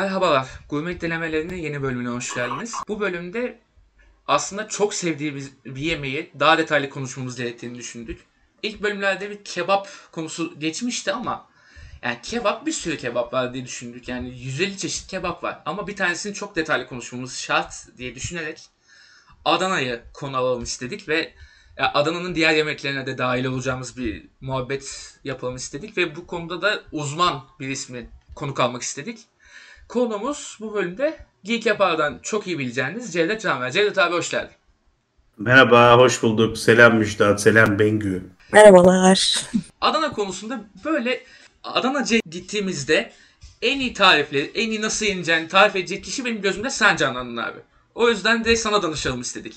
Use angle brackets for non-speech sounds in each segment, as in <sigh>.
Merhabalar, Gurme Denemelerinin yeni bölümüne hoş geldiniz. Bu bölümde aslında çok sevdiğimiz bir yemeği daha detaylı konuşmamız gerektiğini düşündük. İlk bölümlerde bir kebap konusu geçmişti ama yani kebap bir sürü kebap var diye düşündük. Yani 150 çeşit kebap var ama bir tanesini çok detaylı konuşmamız şart diye düşünerek Adana'yı konu alalım istedik ve Adana'nın diğer yemeklerine de dahil olacağımız bir muhabbet yapalım istedik ve bu konuda da uzman bir ismi konuk almak istedik. Konumuz bu bölümde Geek Yapar'dan çok iyi bileceğiniz Cevdet Canver. Cevdet abi hoş geldin. Merhaba, hoş bulduk. Selam Müjdat, selam Bengü. Merhabalar. Adana konusunda böyle Adana'ya gittiğimizde en iyi tarifleri, en iyi nasıl yeneceğini tarif edecek kişi benim gözümde sen canlandın abi. O yüzden de sana danışalım istedik.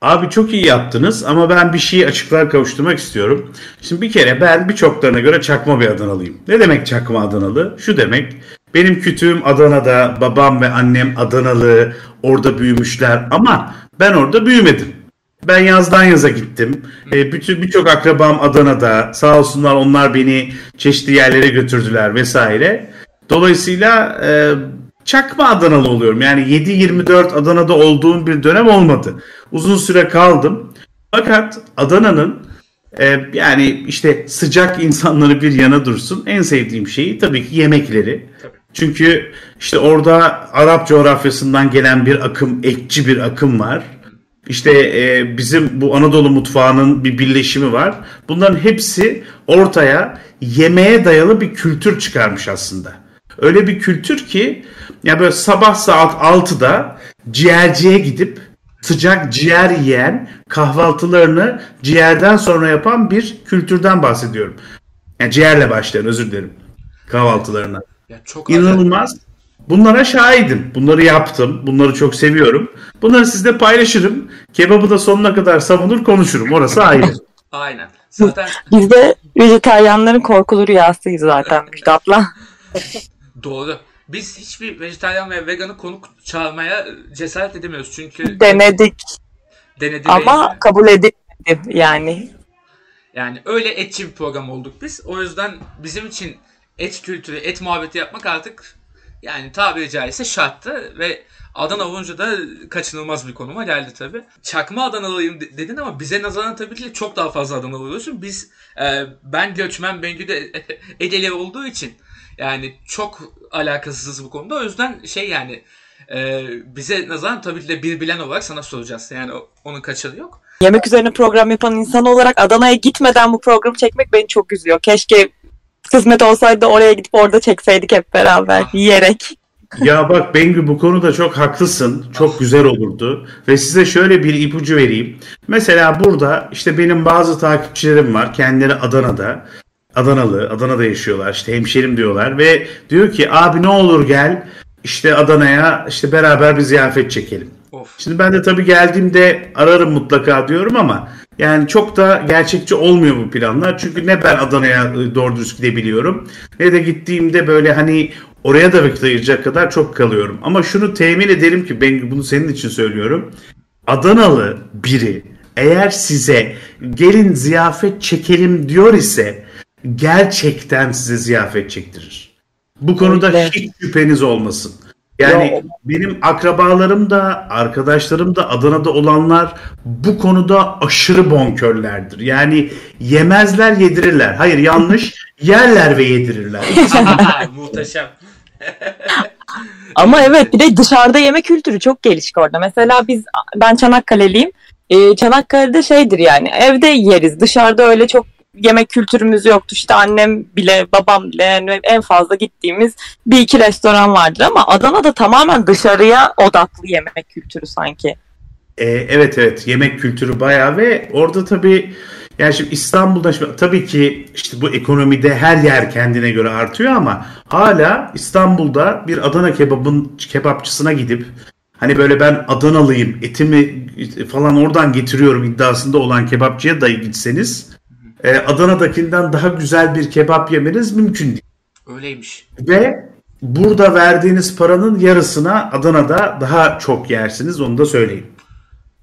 Abi çok iyi yaptınız ama ben bir şeyi açıklar kavuşturmak istiyorum. Şimdi bir kere ben birçoklarına göre çakma bir Adanalıyım. Ne demek çakma Adanalı? Şu demek benim kütüğüm Adana'da, babam ve annem Adanalı, orada büyümüşler ama ben orada büyümedim. Ben yazdan yaza gittim. E, bütün birçok akrabam Adana'da. Sağ olsunlar onlar beni çeşitli yerlere götürdüler vesaire. Dolayısıyla e, çakma Adanalı oluyorum. Yani 7-24 Adana'da olduğum bir dönem olmadı. Uzun süre kaldım. Fakat Adana'nın e, yani işte sıcak insanları bir yana dursun. En sevdiğim şeyi tabii ki yemekleri. Çünkü işte orada Arap coğrafyasından gelen bir akım, ekçi bir akım var. İşte e, bizim bu Anadolu mutfağının bir birleşimi var. Bunların hepsi ortaya yemeğe dayalı bir kültür çıkarmış aslında. Öyle bir kültür ki ya böyle sabah saat 6'da ciğerciye gidip sıcak ciğer yiyen kahvaltılarını ciğerden sonra yapan bir kültürden bahsediyorum. Yani ciğerle başlayan özür dilerim kahvaltılarına. Ya çok İnanılmaz. Acayip. Bunlara şahidim. Bunları yaptım. Bunları çok seviyorum. Bunları sizle paylaşırım. Kebabı da sonuna kadar savunur konuşurum. Orası ayrı. <laughs> Aynen. Zaten... <laughs> Biz de vejetaryenlerin korkulu rüyasıyız zaten Müjdat'la. <laughs> Doğru. Biz hiçbir vejetaryen ve veganı konuk çağırmaya cesaret edemiyoruz çünkü denedik. Denedik ama ve... kabul edilmedi yani. Yani öyle etçi bir program olduk biz. O yüzden bizim için et kültürü, et muhabbeti yapmak artık yani tabiri caizse şarttı ve Adana olunca da kaçınılmaz bir konuma geldi tabi. Çakma Adanalıyım dedin ama bize nazaran tabii ki çok daha fazla Adanalı oluyorsun. Biz e, ben göçmen Bengü de <laughs> Egeli olduğu için yani çok alakasız bu konuda. O yüzden şey yani e, bize nazaran tabii ki de bir bilen olarak sana soracağız. Yani onun kaçarı yok. Yemek üzerine program yapan insan olarak Adana'ya gitmeden bu programı çekmek beni çok üzüyor. Keşke kısmet olsaydı oraya gidip orada çekseydik hep beraber ah. yiyerek. Ya bak Bengü bu konuda çok haklısın. Çok güzel olurdu. Ve size şöyle bir ipucu vereyim. Mesela burada işte benim bazı takipçilerim var. Kendileri Adana'da. Adanalı, Adana'da yaşıyorlar. İşte hemşerim diyorlar ve diyor ki abi ne olur gel işte Adana'ya işte beraber bir ziyafet çekelim. Of. Şimdi ben de tabii geldiğimde ararım mutlaka diyorum ama yani çok da gerçekçi olmuyor bu planlar. Çünkü ne ben Adana'ya ıı, doğru düz gidebiliyorum ne de gittiğimde böyle hani oraya da vakit ayıracak kadar çok kalıyorum. Ama şunu temin ederim ki ben bunu senin için söylüyorum. Adanalı biri eğer size gelin ziyafet çekelim diyor ise gerçekten size ziyafet çektirir. Bu konuda evet. hiç şüpheniz olmasın. Yani ya, benim akrabalarım da, arkadaşlarım da Adana'da olanlar bu konuda aşırı bonkörlerdir. Yani yemezler yedirirler. Hayır yanlış. <laughs> yerler ve yedirirler. <laughs> <laughs> Muhteşem. Ama evet bir de dışarıda yeme kültürü çok gelişik orada. Mesela biz ben Çanakkale'liyim. Ee, Çanakkale'de şeydir yani evde yeriz. Dışarıda öyle çok yemek kültürümüz yoktu. İşte annem bile babam bile yani en fazla gittiğimiz bir iki restoran vardır ama Adana'da tamamen dışarıya odaklı yemek kültürü sanki. Ee, evet evet yemek kültürü bayağı ve orada tabii yani şimdi İstanbul'da şimdi, tabii ki işte bu ekonomide her yer kendine göre artıyor ama hala İstanbul'da bir Adana kebabın kebapçısına gidip hani böyle ben Adanalıyım etimi falan oradan getiriyorum iddiasında olan kebapçıya da gitseniz e, Adana'dakinden daha güzel bir kebap yemeniz mümkün değil. Öyleymiş. Ve burada verdiğiniz paranın yarısına Adana'da daha çok yersiniz onu da söyleyeyim.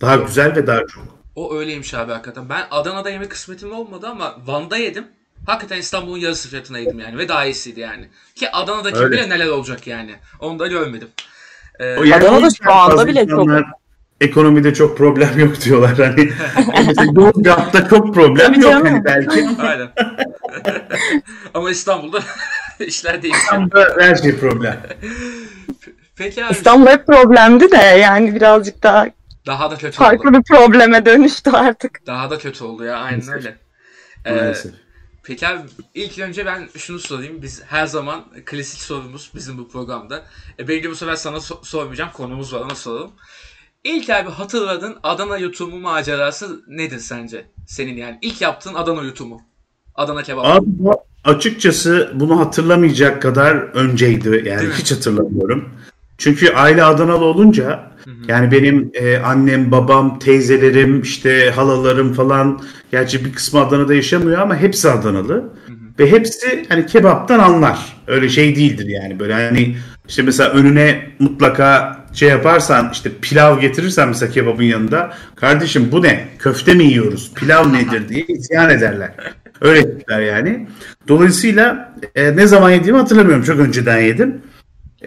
Daha güzel ve daha çok. O öyleymiş abi hakikaten. Ben Adana'da yemek kısmetim olmadı ama Van'da yedim. Hakikaten İstanbul'un yarısı fiyatına yedim yani ve daha iyisiydi yani. Ki Adana'daki Öyle. bile neler olacak yani. Onu da görmedim. Ee, O yani Adana'da şu anda bile çok- insanlar Ekonomide çok problem <laughs> yok diyorlar. Hani mesela Yozgat'ta çok problem Tabii yok canım. hani belki. <laughs> Aynen. <laughs> Ama İstanbul'da işler değişiyor. Ama her şey problem. Peki abi İstanbul hep problemdi de yani birazcık daha daha da kötü farklı oldu. bir probleme dönüştü artık. Daha da kötü oldu ya aynen öyle. Ee, peki abi ilk önce ben şunu sorayım. Biz her zaman klasik sorumuz bizim bu programda. E, belki bu sefer sana so- sormayacağım. Konumuz var ona soralım. İlk abi hatırladığın Adana yutumu macerası nedir sence? Senin yani ilk yaptığın Adana yutumu. Adana kebap. Abi bu açıkçası bunu hatırlamayacak kadar önceydi. Yani Değil mi? hiç hatırlamıyorum. Çünkü aile Adanalı olunca yani benim e, annem, babam, teyzelerim, işte halalarım falan gerçi bir kısmı Adana'da yaşamıyor ama hepsi Adanalı. Ve hepsi hani kebaptan anlar. Öyle şey değildir yani böyle hani işte mesela önüne mutlaka şey yaparsan işte pilav getirirsen mesela kebabın yanında kardeşim bu ne? Köfte mi yiyoruz? Pilav nedir diye isyan ederler. Öyle tipler yani. Dolayısıyla e, ne zaman yediğimi hatırlamıyorum. Çok önceden yedim.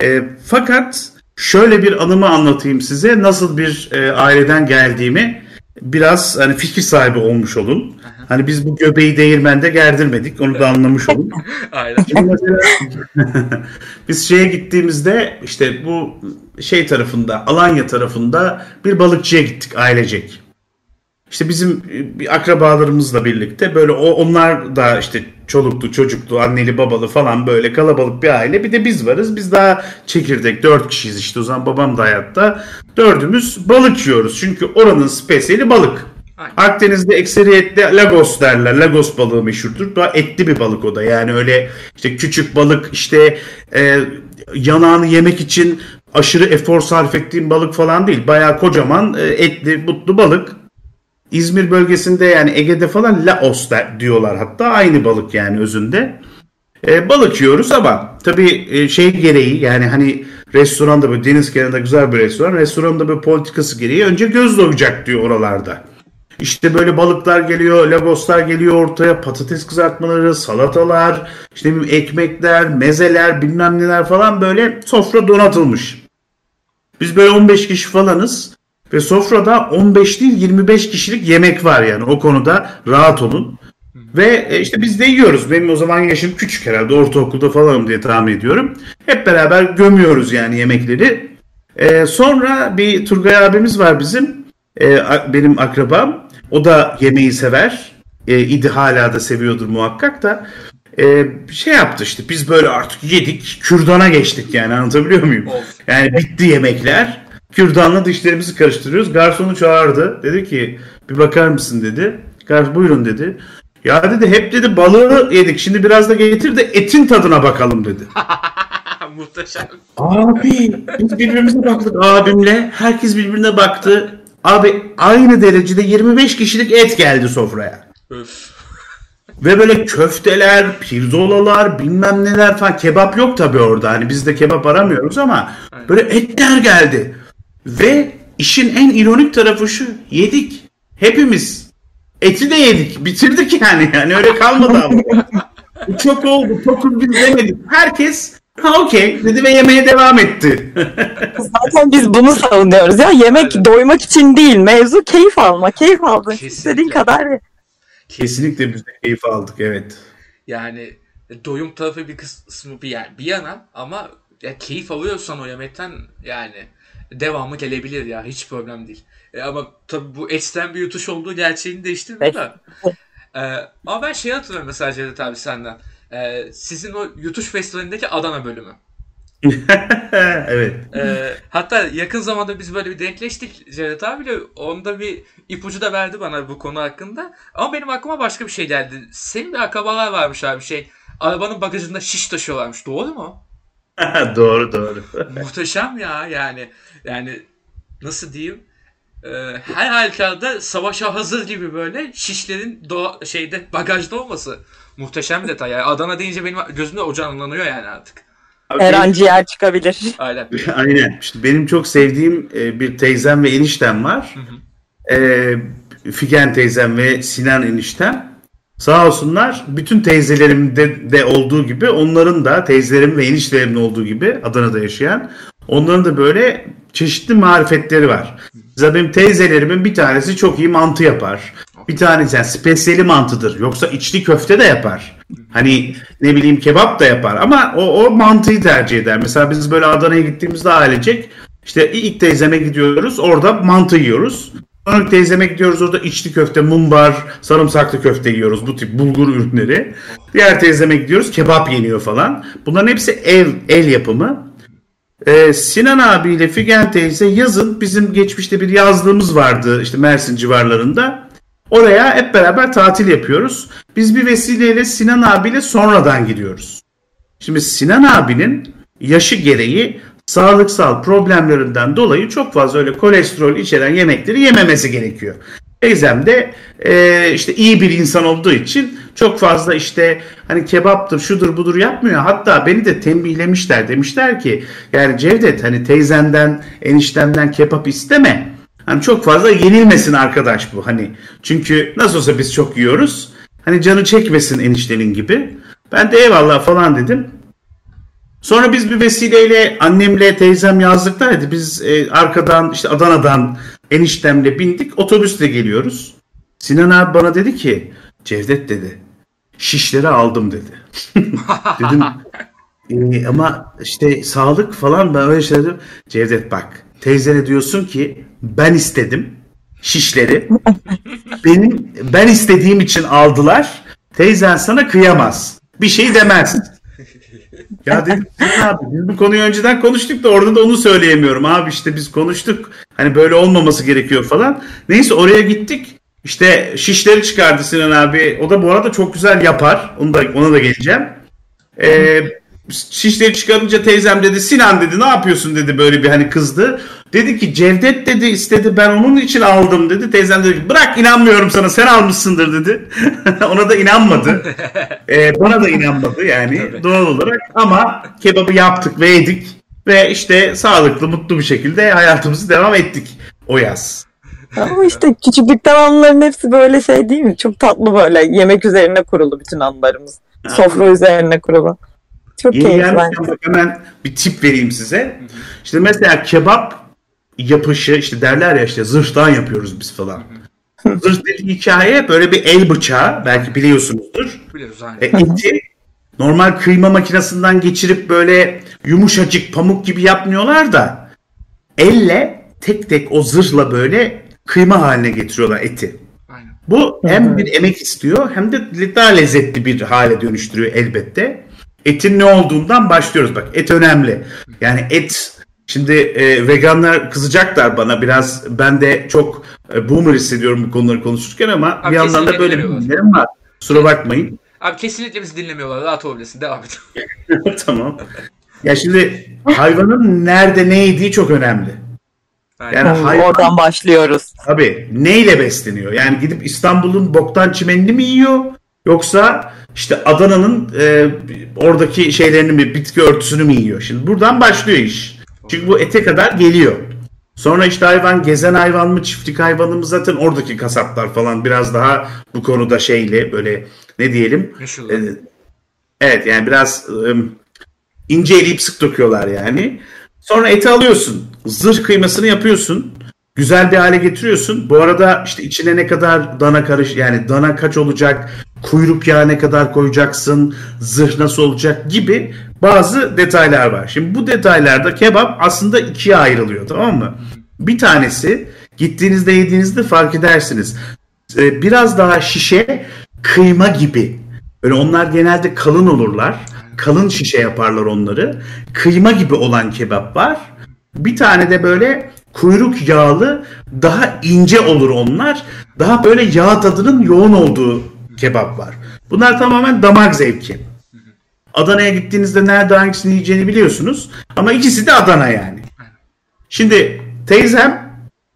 E, fakat şöyle bir anımı anlatayım size. Nasıl bir e, aileden geldiğimi biraz hani fikir sahibi olmuş olun. Hani biz bu göbeği değirmende gerdirmedik. Onu da anlamış olun. <laughs> Aynen. Şimdi mesela <laughs> biz şeye gittiğimizde işte bu şey tarafında Alanya tarafında bir balıkçıya gittik ailecek. İşte bizim e, akrabalarımızla birlikte böyle o onlar da işte çoluklu çocuklu anneli babalı falan böyle kalabalık bir aile. Bir de biz varız. Biz daha çekirdek dört kişiyiz işte o zaman babam da hayatta. Dördümüz balık yiyoruz. Çünkü oranın spesiyeli balık. Aynen. Akdeniz'de ekseriyetle Lagos derler. Lagos balığı meşhurdur. Daha etli bir balık o da. Yani öyle işte küçük balık işte e, yanağını yemek için aşırı efor sarf ettiğim balık falan değil. Bayağı kocaman e, etli, butlu balık. İzmir bölgesinde yani Ege'de falan Laos der, diyorlar hatta aynı balık yani özünde. E, balık yiyoruz ama tabii e, şey gereği yani hani restoranda böyle deniz kenarında güzel bir restoran restoranda böyle politikası gereği önce göz doyacak diyor oralarda. İşte böyle balıklar geliyor, lagoslar geliyor ortaya, patates kızartmaları, salatalar, işte ekmekler, mezeler, bilmem neler falan böyle sofra donatılmış. Biz böyle 15 kişi falanız ve sofrada 15 değil 25 kişilik yemek var yani o konuda rahat olun. Ve e, işte biz de yiyoruz. Benim o zaman yaşım küçük herhalde ortaokulda falanım diye tahmin ediyorum. Hep beraber gömüyoruz yani yemekleri. E, sonra bir Turgay abimiz var bizim. E, a- benim akrabam. O da yemeği sever. E, idi hala da seviyordur muhakkak da. E, şey yaptı işte biz böyle artık yedik. Kürdana geçtik yani anlatabiliyor muyum? Yani bitti yemekler. Kürdanla dişlerimizi karıştırıyoruz. Garsonu çağırdı. Dedi ki bir bakar mısın dedi. Garson buyurun dedi. Ya dedi hep dedi balığı yedik. Şimdi biraz da getir de etin tadına bakalım dedi. <laughs> Muhteşem. Abi biz birbirimize baktık abimle. Herkes birbirine baktı. Abi aynı derecede 25 kişilik et geldi sofraya. Öf. Ve böyle köfteler, pirzolalar, bilmem neler falan. Kebap yok tabii orada. Hani biz de kebap aramıyoruz ama böyle etler geldi. Ve işin en ironik tarafı şu. Yedik. Hepimiz. Eti de yedik. Bitirdik yani. Yani öyle kalmadı ama. Çok oldu. Çok biz yemedik. Herkes ha okey dedi ve yemeğe devam etti. <laughs> Zaten biz bunu savunuyoruz ya. Yemek Aynen. doymak için değil. Mevzu keyif alma. Keyif aldın. Kesinlikle. İstediğin kadar. Kesinlikle biz de keyif aldık evet. Yani doyum tarafı bir kısmı bir, yani bir yana ama ya keyif alıyorsan o yemekten yani devamı gelebilir ya hiç problem değil. E, ama tabii bu etten bir yutuş olduğu gerçeğini değiştirmiyor da. E, ama ben şeyi hatırlıyorum mesela Cevdet abi senden. E, sizin o yutuş festivalindeki Adana bölümü. <laughs> evet. E, hatta yakın zamanda biz böyle bir denkleştik Cevdet abiyle. Onda bir ipucu da verdi bana bu konu hakkında. Ama benim aklıma başka bir şey geldi. Senin bir akrabalar varmış abi şey. Arabanın bagajında şiş taşıyorlarmış. Doğru mu? <laughs> doğru doğru. Muhteşem ya yani. Yani nasıl diyeyim? Ee, her halükarda savaşa hazır gibi böyle şişlerin doğa, şeyde bagajda olması muhteşem bir detay. Yani Adana deyince benim gözümde o canlanıyor yani artık. Her an ciğer çıkabilir. <laughs> Aynen. <laughs> Aynen. İşte benim çok sevdiğim e, bir teyzem ve eniştem var. E, Figen teyzem ve Sinan eniştem. Sağ olsunlar bütün teyzelerimde de olduğu gibi onların da teyzelerim ve eniştelerimin olduğu gibi Adana'da yaşayan onların da böyle çeşitli marifetleri var. Mesela benim teyzelerimin bir tanesi çok iyi mantı yapar. Bir tanesi yani spesiyeli mantıdır. Yoksa içli köfte de yapar. Hani ne bileyim kebap da yapar ama o, o mantıyı tercih eder. Mesela biz böyle Adana'ya gittiğimizde ailecek işte ilk teyzeme gidiyoruz orada mantı yiyoruz. Sonra teyzeme gidiyoruz orada içli köfte, mumbar, sarımsaklı köfte yiyoruz. Bu tip bulgur ürünleri. Diğer teyzeme gidiyoruz kebap yeniyor falan. Bunların hepsi ev, el yapımı. Ee, Sinan abiyle Figen teyze yazın bizim geçmişte bir yazlığımız vardı işte Mersin civarlarında. Oraya hep beraber tatil yapıyoruz. Biz bir vesileyle Sinan abiyle sonradan gidiyoruz. Şimdi Sinan abinin yaşı gereği sağlıksal problemlerinden dolayı çok fazla öyle kolesterol içeren yemekleri yememesi gerekiyor. Teyzem de e, işte iyi bir insan olduğu için çok fazla işte hani kebaptır şudur budur yapmıyor. Hatta beni de tembihlemişler demişler ki yani Cevdet hani teyzenden eniştemden kebap isteme. Hani çok fazla yenilmesin arkadaş bu hani. Çünkü nasıl olsa biz çok yiyoruz. Hani canı çekmesin eniştenin gibi. Ben de eyvallah falan dedim. Sonra biz bir vesileyle annemle teyzem yazlıktaydı. Biz e, arkadan işte Adana'dan eniştemle bindik. Otobüsle geliyoruz. Sinan abi bana dedi ki Cevdet dedi şişleri aldım dedi. <laughs> Dedim e, ama işte sağlık falan ben öyle şey dedim. Cevdet bak teyzene diyorsun ki ben istedim şişleri. Benim ben istediğim için aldılar. Teyzen sana kıyamaz. Bir şey demez. Ya dedim abi biz bu konuyu önceden konuştuk da orada da onu söyleyemiyorum abi işte biz konuştuk. Hani böyle olmaması gerekiyor falan. Neyse oraya gittik. İşte şişleri çıkardı Sinan abi. O da bu arada çok güzel yapar. Onu da ona da geleceğim. Ee, şişleri çıkarınca teyzem dedi Sinan dedi ne yapıyorsun dedi böyle bir hani kızdı. Dedi ki Cevdet dedi istedi ben onun için aldım dedi. Teyzem dedi bırak inanmıyorum sana sen almışsındır dedi. <laughs> Ona da inanmadı. <laughs> Ee, bana da inanmadı yani Tabii. doğal olarak ama kebabı yaptık ve yedik. Ve işte sağlıklı mutlu bir şekilde hayatımızı devam ettik o yaz. Ama işte küçüklükten anıların hepsi böyle şey değil mi? Çok tatlı böyle yemek üzerine kurulu bütün anılarımız. Sofra üzerine kurulu. Çok Yeni keyifli bence. hemen bir tip vereyim size. İşte mesela kebap yapışı işte derler ya işte zırhtan yapıyoruz biz falan. Zırh dediği hikaye böyle bir el bıçağı belki biliyorsunuzdur. Biliyoruz E, aynen. eti normal kıyma makinesinden geçirip böyle yumuşacık pamuk gibi yapmıyorlar da elle tek tek o zırhla böyle kıyma haline getiriyorlar eti. aynen. Bu hem bir emek istiyor hem de daha lezzetli bir hale dönüştürüyor elbette. Etin ne olduğundan başlıyoruz. Bak et önemli. Yani et şimdi e, veganlar kızacaklar bana biraz. Ben de çok e, boomer hissediyorum bu konuları konuşurken ama Abi bir yandan da böyle dinlemiyorlar. bilgilerim var. Kusura bakmayın. Abi kesinlikle bizi dinlemiyorlar. Rahat olabilirsin. Devam et. <laughs> tamam. Ya şimdi hayvanın nerede ne yediği çok önemli. Yani hayvan Oradan başlıyoruz. Tabii neyle besleniyor? Yani gidip İstanbul'un boktan çimenini mi yiyor? Yoksa işte Adana'nın e, oradaki şeylerini mi, bitki örtüsünü mü yiyor? Şimdi buradan başlıyor iş. Çünkü bu ete kadar geliyor. Sonra işte hayvan gezen hayvan mı, çiftlik hayvanı mı zaten oradaki kasaplar falan biraz daha bu konuda şeyli böyle ne diyelim? E, evet yani biraz e, ince eleyip sık döküyorlar yani. Sonra eti alıyorsun. Zırh kıymasını yapıyorsun. Güzel bir hale getiriyorsun. Bu arada işte içine ne kadar dana karış yani dana kaç olacak, kuyruk yağı ne kadar koyacaksın, zırh nasıl olacak gibi bazı detaylar var. Şimdi bu detaylarda kebap aslında ikiye ayrılıyor tamam mı? Bir tanesi gittiğinizde yediğinizde fark edersiniz. Ee, Biraz daha şişe kıyma gibi. Böyle onlar genelde kalın olurlar. Kalın şişe yaparlar onları. Kıyma gibi olan kebap var. Bir tane de böyle kuyruk yağlı daha ince olur onlar. Daha böyle yağ tadının yoğun olduğu kebap var. Bunlar tamamen damak zevki. Adana'ya gittiğinizde nerede hangisini yiyeceğini biliyorsunuz. Ama ikisi de Adana yani. Şimdi teyzem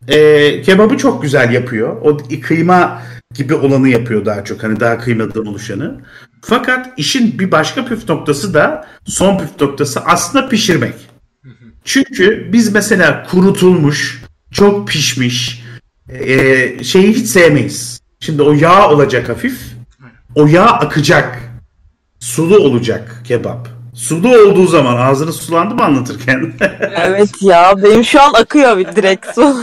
e, kebabı çok güzel yapıyor. O kıyma gibi olanı yapıyor daha çok. Hani daha kıymadan oluşanı. Fakat işin bir başka püf noktası da son püf noktası aslında pişirmek. Çünkü biz mesela kurutulmuş, çok pişmiş e, şeyi hiç sevmeyiz. Şimdi o yağ olacak hafif. o yağ akacak. Sulu olacak kebap. Sulu olduğu zaman ağzını sulandı mı anlatırken? <laughs> Evet ya benim şu an akıyor bir direkt su. <laughs>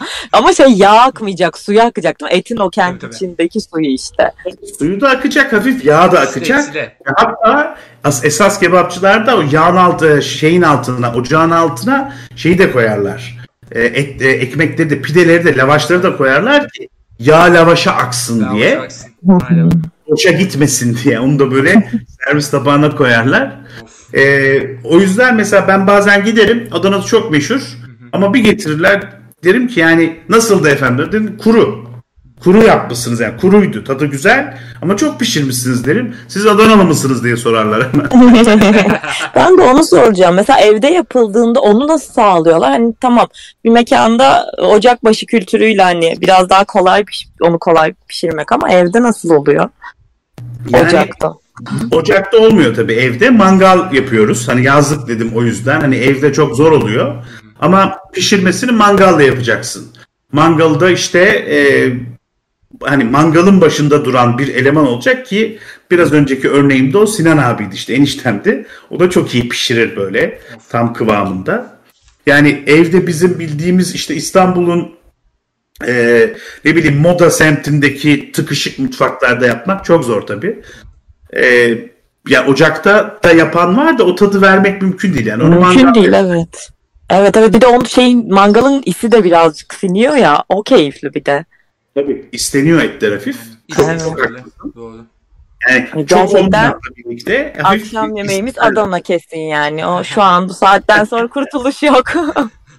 <laughs> Ama şey yağ akmayacak, suyu akacak değil mi? Etin o kendi Tabii, tabii. içindeki suyu işte. Suyu da akacak, hafif yağ da akacak. Sile. Hatta as- esas kebapçılarda o yağın altı şeyin altına, ocağın altına şeyi de koyarlar. E, et, e, ekmekleri de, pideleri de, lavaşları da koyarlar ki yağ lavaşa aksın Daha diye. Aynen. Boşa gitmesin diye. Onu da böyle <laughs> servis tabağına koyarlar. E, o yüzden mesela ben bazen giderim. Adana'da çok meşhur. Ama bir getirirler. Derim ki yani nasıldı efendim? Dedim kuru. Kuru yapmışsınız yani kuruydu tadı güzel ama çok pişirmişsiniz derim. Siz Adanalı mısınız diye sorarlar hemen. <laughs> <laughs> ben de onu soracağım. Mesela evde yapıldığında onu nasıl sağlıyorlar? Hani tamam bir mekanda ocakbaşı kültürüyle hani biraz daha kolay piş- onu kolay pişirmek ama evde nasıl oluyor? Yani Ocakta. ocakta olmuyor tabii evde mangal yapıyoruz. Hani yazlık dedim o yüzden hani evde çok zor oluyor. Ama pişirmesini mangalla yapacaksın. Mangalda işte e, hani mangalın başında duran bir eleman olacak ki biraz önceki örneğimde o Sinan abiydi işte eniştemdi. O da çok iyi pişirir böyle tam kıvamında. Yani evde bizim bildiğimiz işte İstanbul'un e, ne bileyim moda semtindeki tıkışık mutfaklarda yapmak çok zor tabii. E, ya ocakta da yapan var da o tadı vermek mümkün değil yani. Onu Mümkün değil evet. Evet evet bir de onun şeyin mangalın isi de birazcık siniyor ya o keyifli bir de. Tabii isteniyor etler hafif. İstediğin Evet. böyle. Doğru. Yani çok gerçekten olmamakla birlikte Akşam yemeğimiz Adana kesin yani. O şu an bu saatten sonra kurtuluş yok. <laughs>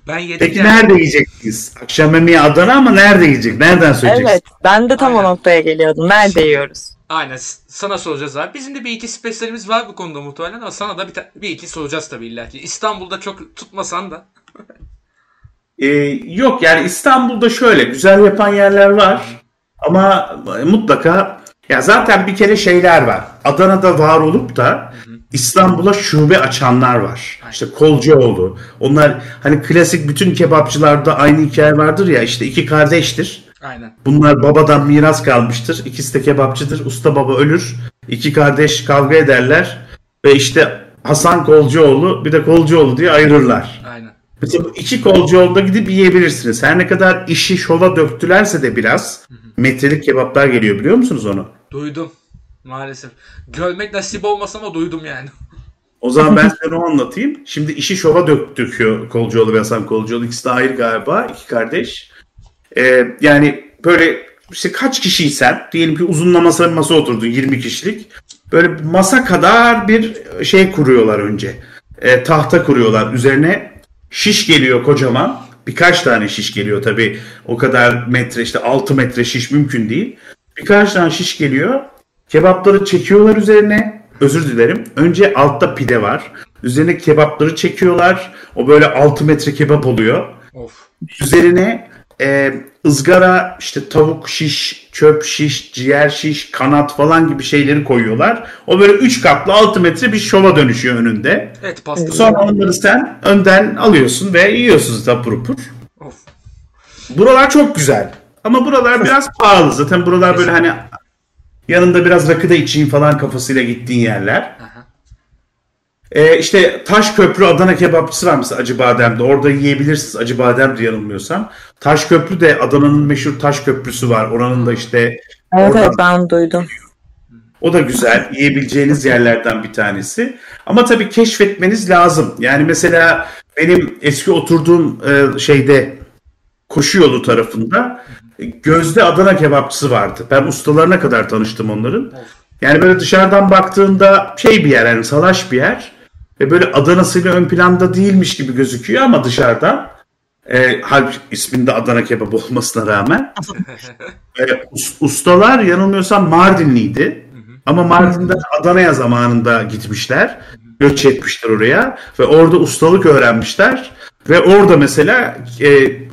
Ben yedim. Peki yani. nerede yiyeceksiniz? Akşam yemeği Adana ama nerede yiyecek? Nereden söyleyeceksin? evet ben de tam o Aynen. noktaya geliyordum. Nerede yiyoruz? Aynen sana soracağız abi. Bizim de bir iki spesiyelimiz var bu konuda muhtemelen ama sana da bir, ta- bir iki soracağız tabii illa ki. İstanbul'da çok tutmasan da. <laughs> Ee, yok yani İstanbul'da şöyle güzel yapan yerler var ama mutlaka ya zaten bir kere şeyler var. Adana'da var olup da İstanbul'a şube açanlar var. İşte Kolcuoğlu. Onlar hani klasik bütün kebapçılarda aynı hikaye vardır ya işte iki kardeştir. Aynen. Bunlar babadan miras kalmıştır. İkisi de kebapçıdır. Usta baba ölür. İki kardeş kavga ederler. Ve işte Hasan Kolcuoğlu bir de Kolcuoğlu diye ayırırlar. Aynen. Mesela bu iki Kolcuoğlu'da gidip yiyebilirsiniz. Her ne kadar işi şova döktülerse de biraz metrelik kebaplar geliyor biliyor musunuz onu? Duydum. Maalesef. Görmek nasip olmasa ama duydum yani. O zaman ben size onu anlatayım. Şimdi işi şova dök, döküyor Kolcuoğlu ve Hasan Kolcuoğlu. İkisi de ayrı galiba. iki kardeş. Ee, yani böyle işte kaç kişiysen diyelim ki uzunlamasına bir masa oturdun 20 kişilik. Böyle masa kadar bir şey kuruyorlar önce. Ee, tahta kuruyorlar. Üzerine şiş geliyor kocaman. Birkaç tane şiş geliyor tabii. O kadar metre işte 6 metre şiş mümkün değil. Birkaç tane şiş geliyor. Kebapları çekiyorlar üzerine. Özür dilerim. Önce altta pide var. Üzerine kebapları çekiyorlar. O böyle 6 metre kebap oluyor. Of. Üzerine e, ızgara işte tavuk şiş, çöp şiş, ciğer şiş, kanat falan gibi şeyleri koyuyorlar. O böyle 3 katlı 6 metre bir şova dönüşüyor önünde. Evet pasta. Sonra onları sen önden alıyorsun ve yiyorsun tapur pur. Of. Buralar çok güzel. Ama buralar biraz pahalı. Zaten buralar böyle hani yanında biraz rakı da içeyim falan kafasıyla gittiğin yerler. Aha. Ee, işte Taşköprü Adana kebapçısı var mesela Acıbadem'de. Orada yiyebilirsiniz Acıbadem'de yanılmıyorsam. Taşköprü de Adana'nın meşhur Taşköprüsü var. Oranın da işte Evet Oradan- evet ben duydum. o da güzel. Yiyebileceğiniz yerlerden bir tanesi. Ama tabii keşfetmeniz lazım. Yani mesela benim eski oturduğum e, şeyde koşu yolu tarafında e, Gözde Adana kebapçısı vardı. Ben ustalarına kadar tanıştım onların. Yani böyle dışarıdan baktığında şey bir yer yani salaş bir yer. Ve böyle Adana'sıyla ön planda değilmiş gibi gözüküyor ama dışarıdan. E, halbuki isminde Adana kebap olmasına rağmen. <laughs> E, us- ustalar yanılmıyorsam Mardinliydi. Ama Mardin'den Adana'ya zamanında gitmişler. Göç etmişler oraya. Ve orada ustalık öğrenmişler. Ve orada mesela e,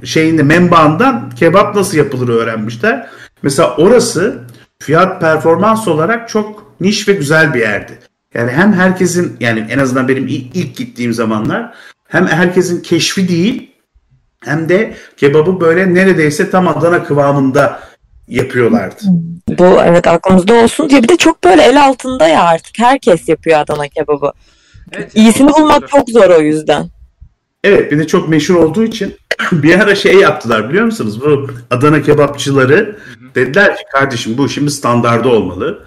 şeyinde menbaından kebap nasıl yapılır öğrenmişler. Mesela orası fiyat performans olarak çok niş ve güzel bir yerdi. Yani hem herkesin yani en azından benim ilk, gittiğim zamanlar hem herkesin keşfi değil hem de kebabı böyle neredeyse tam Adana kıvamında yapıyorlardı. Bu evet aklımızda olsun diye bir de çok böyle el altında ya artık herkes yapıyor Adana kebabı. Evet, İyisini bulmak çok zor o yüzden. Evet bir de çok meşhur olduğu için <clears throat> bir ara şey yaptılar biliyor musunuz? Bu Adana kebapçıları dediler ki kardeşim bu işin bir standardı olmalı.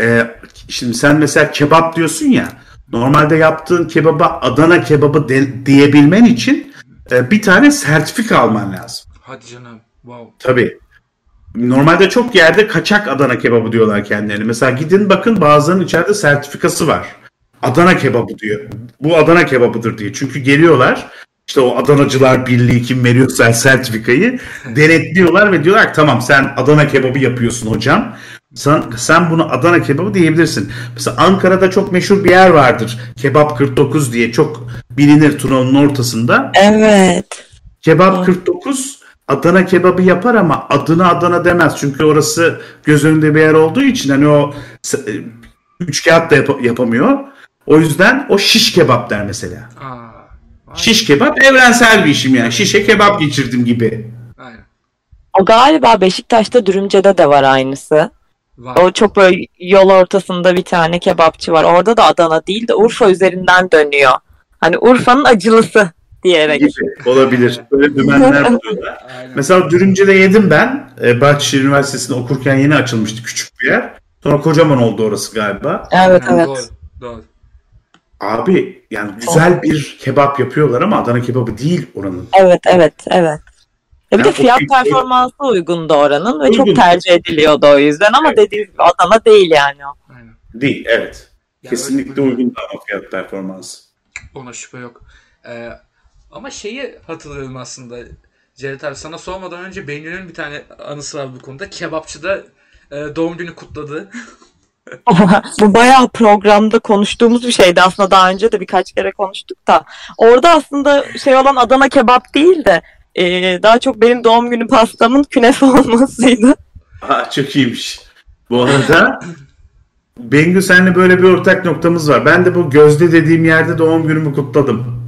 Ee, şimdi sen mesela kebap diyorsun ya normalde yaptığın kebaba Adana kebabı de- diyebilmen için e, bir tane sertifika alman lazım. Hadi canım. Wow. Tabii. Normalde çok yerde kaçak Adana kebabı diyorlar kendilerine. Mesela gidin bakın bazılarının içeride sertifikası var. Adana kebabı diyor. Bu Adana kebabıdır diye. Çünkü geliyorlar işte o Adanacılar Birliği kim veriyorsa sertifikayı <laughs> denetliyorlar ve diyorlar ki tamam sen Adana kebabı yapıyorsun hocam. Sen, sen bunu Adana kebabı diyebilirsin. Mesela Ankara'da çok meşhur bir yer vardır. Kebap 49 diye çok bilinir Tunalı'nın ortasında. Evet. Kebap Evet. 49 Adana kebabı yapar ama adına Adana demez. Çünkü orası göz önünde bir yer olduğu için hani o e, üç kağıt da yap- yapamıyor. O yüzden o şiş kebap der mesela. Aa. Şiş kebap evrensel bir işim yani. Şişe kebap geçirdim gibi. Aynen. O galiba Beşiktaş'ta Dürümce'de de var aynısı. Var. O çok böyle yol ortasında bir tane kebapçı var. Orada da Adana değil de Urfa üzerinden dönüyor. Hani Urfa'nın acılısı diyerek. gibi olabilir. Böyle dümenler <laughs> buluyorlar. Mesela Dürümce'de yedim ben. E, Bahçeşehir Üniversitesi'nde okurken yeni açılmıştı küçük bir yer. Sonra kocaman oldu orası galiba. Evet Aynen, evet. Doğru. Doğru. Abi yani güzel bir kebap yapıyorlar ama Adana kebabı değil oranın. Evet evet evet. Ya bir de Yani o fiyat kültür- performansı uygundu oranın ve Uygun. çok tercih ediliyordu o yüzden ama Evet. dediğim gibi Adana değil yani o. Aynen. Değil evet. Ya Kesinlikle öyle- uygun ama fiyat performans. Ona şüphe yok. Ee, ama şeyi hatırlıyorum aslında. Cevdet abi sana sormadan önce Bengü'nün bir tane anısı var bu konuda. Kebapçıda e, doğum günü kutladı. <laughs> Bu bayağı programda konuştuğumuz bir şeydi aslında daha önce de birkaç kere konuştuk da. Orada aslında şey olan Adana kebap değil de e, daha çok benim doğum günü pastamın künefe <laughs> olmasıydı. Ha, çok iyiymiş. Bu arada Bengü seninle böyle bir ortak noktamız var. Ben de bu Gözde dediğim yerde doğum günümü kutladım.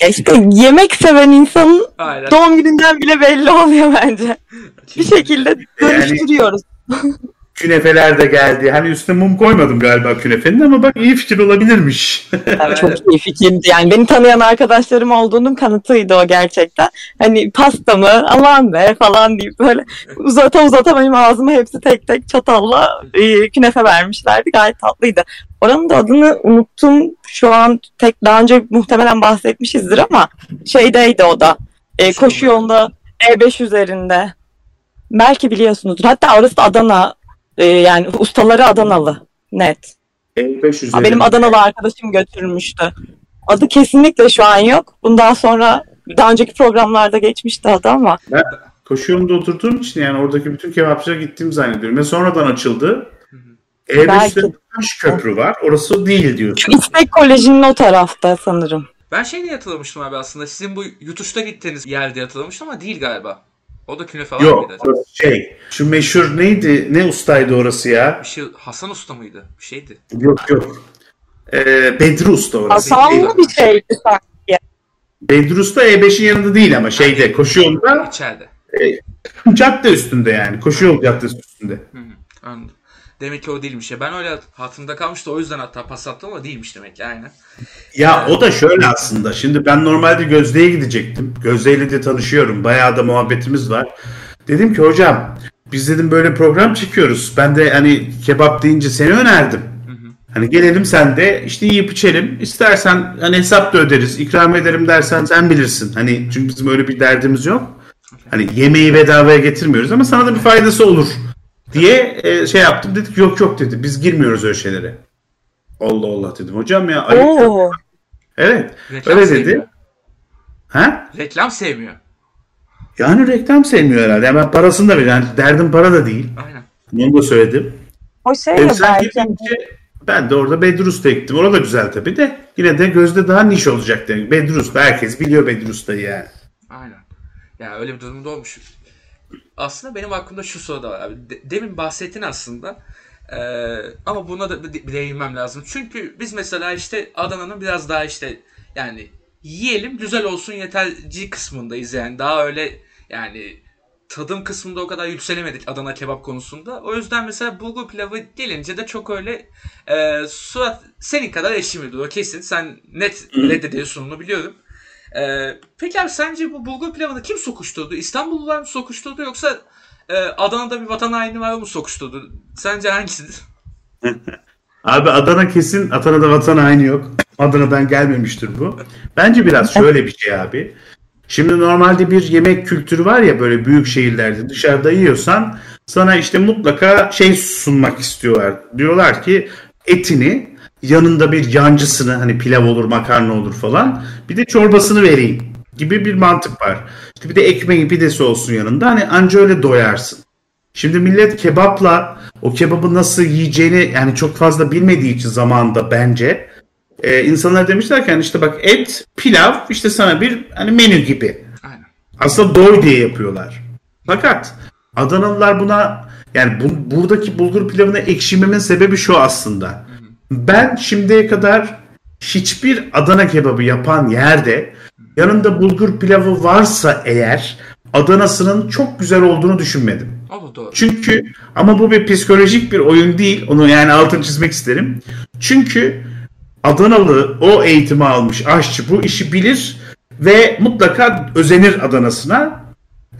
Ya işte yemek seven insanın Aynen. doğum gününden bile belli oluyor bence. <laughs> Bir şekilde dönüştürüyoruz. <laughs> Künefeler de geldi. Hani üstüne mum koymadım galiba künefenin ama bak iyi fikir olabilirmiş. Evet, çok iyi fikirdi. Yani beni tanıyan arkadaşlarım olduğunun kanıtıydı o gerçekten. Hani pastamı aman be falan deyip böyle uzata uzata benim ağzıma hepsi tek tek çatalla e, künefe vermişlerdi. Gayet tatlıydı. Oranın da adını unuttum. Şu an tek daha önce muhtemelen bahsetmişizdir ama şeydeydi o da. E, koşu yolunda E5 üzerinde. Belki biliyorsunuzdur. Hatta orası da Adana. E, yani ustaları Adanalı. Net. E5 Ha, üzerinde. benim Adanalı arkadaşım götürmüştü. Adı kesinlikle şu an yok. Bundan sonra daha önceki programlarda geçmişti adı ama. Koşu yolunda oturduğum için yani oradaki bütün kebapçıya gittiğimi zannediyorum. Ve sonradan açıldı. Belki. E5'te taş köprü var. Orası değil diyorsun. İstek Koleji'nin o tarafta sanırım. Ben şey diye hatırlamıştım abi aslında. Sizin bu yutuşta gittiğiniz yer diye hatırlamıştım ama değil galiba. O da künefe var Yok mıydı? şey. Şu meşhur neydi? Ne ustaydı orası ya? Bir şey Hasan Usta mıydı? Bir şeydi. Yok yok. Ee, Bedri Usta orası. Hasanlı bir şeydi sanki. Bedri Usta E5'in yanında değil ama şeyde koşu yolunda İçeride. cadde üstünde yani. Koşu yol caddesi üstünde. Hı hı, anladım. Demek ki o değilmiş ya. Ben öyle hatırımda kalmıştı o yüzden hatta pas attım ama değilmiş demek ki aynen. Ya o da şöyle aslında. Şimdi ben normalde Gözde'ye gidecektim. Gözde'yle de tanışıyorum. Bayağı da muhabbetimiz var. Dedim ki hocam biz dedim böyle program çekiyoruz. Ben de hani kebap deyince seni önerdim. Hani gelelim sen de işte yiyip içelim. İstersen hani hesap da öderiz, ikram ederim dersen sen bilirsin. Hani çünkü bizim öyle bir derdimiz yok. Hani yemeği bedavaya getirmiyoruz ama sana da bir faydası olur diye e, şey yaptım. Dedik yok yok dedi. Biz girmiyoruz öyle şeylere. Allah Allah dedim. Hocam ya. Oo. Evet. Reklam Öyle sevmiyor. dedi. Ha? Reklam sevmiyor. Yani reklam sevmiyor herhalde. Yani ben parasını da veriyorum. Yani derdim para da değil. Aynen. Onu da söyledim. O şey E, belki. gidince ben de orada Bedrus'ta gittim. Orada güzel tabii de. Yine de gözde daha niş olacak demek. Bedrus'ta herkes biliyor Bedrus'ta'yı yani. Aynen. Ya öyle bir durumda olmuş. Aslında benim aklımda şu soru da var abi. De- demin bahsettin aslında. Ee, ama buna da değinmem lazım. Çünkü biz mesela işte Adana'nın biraz daha işte yani yiyelim güzel olsun yeterci kısmındayız yani. Daha öyle yani tadım kısmında o kadar yükselemedik Adana kebap konusunda. O yüzden mesela bulgur pilavı gelince de çok öyle e, surat senin kadar eşimidir o kesin. Sen net reddediyorsun onu biliyorum. E, peki abi sence bu bulgur pilavını kim sokuşturdu? İstanbullular mı sokuşturdu yoksa e, Adana'da bir vatan haini var mı sokuşturdu? Sence hangisidir? <laughs> Abi Adana kesin Adana'da vatan haini yok. Adana'dan gelmemiştir bu. Bence biraz şöyle bir şey abi. Şimdi normalde bir yemek kültürü var ya böyle büyük şehirlerde dışarıda yiyorsan sana işte mutlaka şey sunmak istiyorlar. Diyorlar ki etini yanında bir yancısını hani pilav olur makarna olur falan bir de çorbasını vereyim gibi bir mantık var. İşte bir de ekmeği pidesi olsun yanında hani anca öyle doyarsın. Şimdi millet kebapla o kebabı nasıl yiyeceğini yani çok fazla bilmediği için zamanında bence e, insanlar demişler ki hani işte bak et, pilav işte sana bir hani menü gibi. Aynen. Aslında doy diye yapıyorlar. Fakat Adanalılar buna yani bu, buradaki bulgur pilavına ekşimemin sebebi şu aslında. Ben şimdiye kadar hiçbir Adana kebabı yapan yerde yanında bulgur pilavı varsa eğer Adana'sının çok güzel olduğunu düşünmedim. Da doğru. Çünkü ama bu bir psikolojik bir oyun değil. Onu yani altını çizmek isterim. Çünkü Adanalı o eğitimi almış aşçı bu işi bilir ve mutlaka özenir Adana'sına.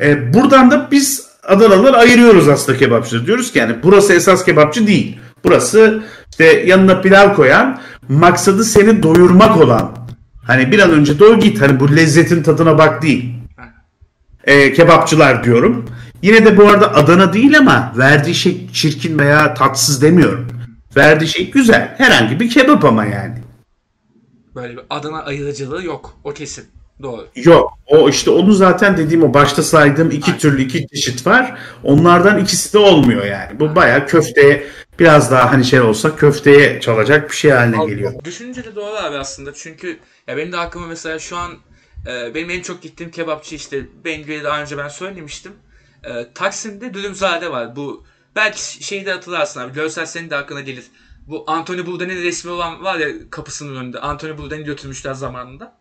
E, buradan da biz Adanalılar ayırıyoruz aslında kebapçıları. Diyoruz ki yani burası esas kebapçı değil. Burası işte yanına pilav koyan, maksadı seni doyurmak olan. Hani bir an önce doy git. Hani bu lezzetin tadına bak değil e, kebapçılar diyorum. Yine de bu arada Adana değil ama verdiği şey çirkin veya tatsız demiyorum. Verdiği şey güzel. Herhangi bir kebap ama yani. Böyle bir Adana ayırıcılığı yok. O kesin. Doğru. Yok. O işte onu zaten dediğim o başta saydığım iki türlü iki çeşit var. Onlardan ikisi de olmuyor yani. Bu baya köfteye biraz daha hani şey olsa köfteye çalacak bir şey haline geliyor. Düşününce de doğru abi aslında. Çünkü ya benim de aklıma mesela şu an e, benim en çok gittiğim kebapçı işte Bengü'ye daha önce ben söylemiştim. E, Taksim'de Dürümzade var. Bu belki şeyi de hatırlarsın abi. Görsel senin de aklına gelir. Bu Anthony Bourdain'in resmi olan var ya kapısının önünde. Anthony Bourdain'i götürmüşler zamanında.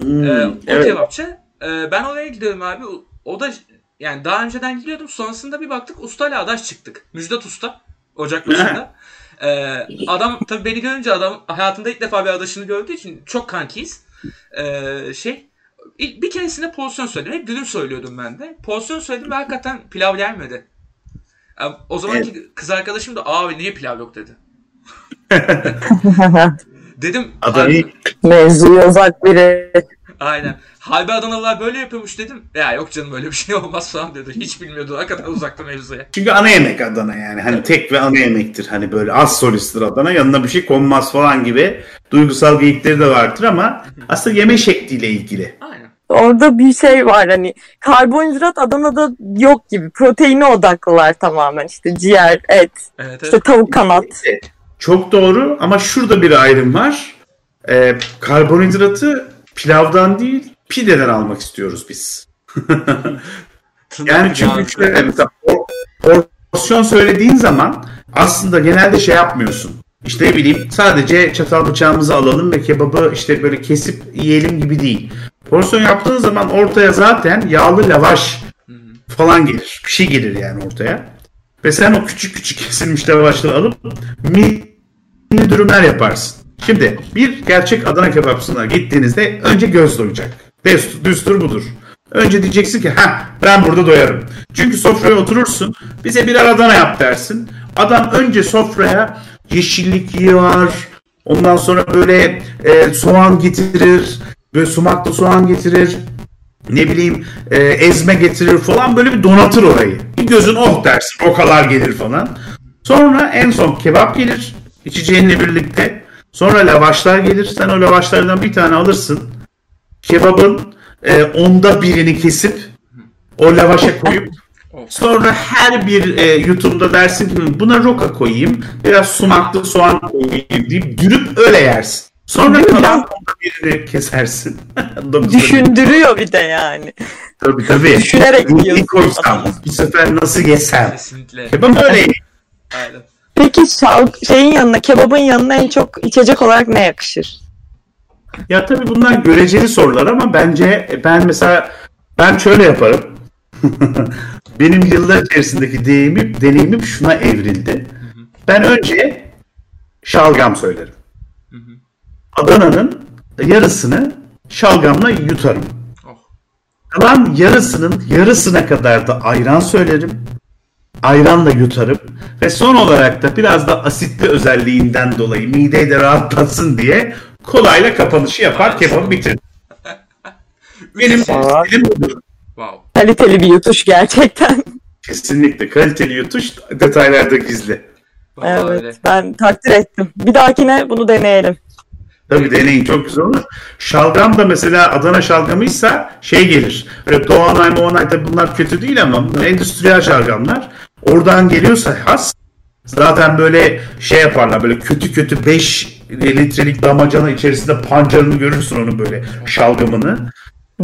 Hmm, Ee, o evet. kebapçı. Ee, ben oraya gidiyorum abi. O, o da yani daha önceden gidiyordum. Sonrasında bir baktık ustayla adaş çıktık. Müjdat Usta. Ocak başında. <laughs> Ee, adam tabii beni görünce adam hayatında ilk defa bir adaşını gördüğü için çok kankiyiz. Ee, şey ilk- bir keresinde porsiyon söyledim. Hep dürüm söylüyordum ben de. Porsiyon söyledim ve hakikaten pilav gelmedi. Yani o zamanki kız arkadaşım da abi niye pilav yok dedi. <laughs> Dedim Adana'yı Mevzuya uzak biri. Aynen. Halbe Adanalılar böyle yapıyormuş dedim. Ya yok canım öyle bir şey <laughs> olmaz falan dedi. Hiç bilmiyordu. Hakikaten uzakta mevzuya. Çünkü ana yemek Adana yani. Hani tek ve ana yemektir. Hani böyle az solisttir Adana. Yanına bir şey konmaz falan gibi duygusal geyikleri de vardır ama aslında yeme şekliyle ilgili. Aynen. Orada bir şey var hani karbonhidrat Adana'da yok gibi. Proteine odaklılar tamamen işte ciğer, et, Evet işte evet. tavuk kanat. Çok doğru ama şurada bir ayrım var. Ee, karbonhidratı pilavdan değil pideden almak istiyoruz biz. Yani çünkü şöyle mesela por- porsiyon söylediğin zaman aslında genelde şey yapmıyorsun. İşte ne bileyim sadece çatal bıçağımızı alalım ve kebabı işte böyle kesip yiyelim gibi değil. Porsiyon yaptığın zaman ortaya zaten yağlı lavaş falan gelir. Bir şey gelir yani ortaya. Ve sen o küçük küçük kesilmiş lavaşları alıp mini dürümler yaparsın. Şimdi bir gerçek Adana kebapçısına gittiğinizde önce göz doyacak. Düstur, budur. Önce diyeceksin ki ha ben burada doyarım. Çünkü sofraya oturursun bize birer Adana yap dersin. Adam önce sofraya yeşillik yığar. Ondan sonra böyle e, soğan getirir. Böyle sumaklı soğan getirir ne bileyim e, ezme getirir falan böyle bir donatır orayı. Bir gözün oh dersin o kadar gelir falan. Sonra en son kebap gelir içeceğinle birlikte. Sonra lavaşlar gelir. Sen o lavaşlardan bir tane alırsın. Kebabın e, onda birini kesip o lavaşa koyup sonra her bir e, yutumda dersin ki buna roka koyayım biraz sumaklı soğan koyayım deyip dürüp öyle yersin. Sonra kalan onda birini kesersin. <laughs> Düşündürüyor bir de yani. Tabii tabii. Düşünerek Bu yiyorsun koysam bu sefer nasıl yesem? Kesinlikle. Kebap öyle. Aynen. Peki şal- şeyin yanına, kebabın yanına en çok içecek olarak ne yakışır? Ya tabii bunlar göreceli sorular ama bence ben mesela ben şöyle yaparım. <laughs> Benim yıllar içerisindeki deneyimim, deneyimim şuna evrildi. Ben önce şalgam söylerim. Adana'nın yarısını şalgamla yutarım. Oh. Kalan yarısının yarısına kadar da ayran söylerim. Ayranla yutarım. Ve son olarak da biraz da asitli özelliğinden dolayı mideyi de rahatlatsın diye kolayla kapanışı yapar kebabı bitiririm. <laughs> Benim stilim budur. Wow. Kaliteli bir yutuş gerçekten. Kesinlikle kaliteli yutuş detaylarda gizli. Vallahi evet öyle. ben takdir ettim. Bir dahakine bunu deneyelim. Tabii deneyin çok güzel olur. Şalgam da mesela Adana şalgamıysa şey gelir. Öyle Doğanay Moğanay da bunlar kötü değil ama bunlar endüstriyel şalgamlar. Oradan geliyorsa has zaten böyle şey yaparlar böyle kötü kötü 5 litrelik damacana içerisinde pancarını görürsün onu böyle şalgamını.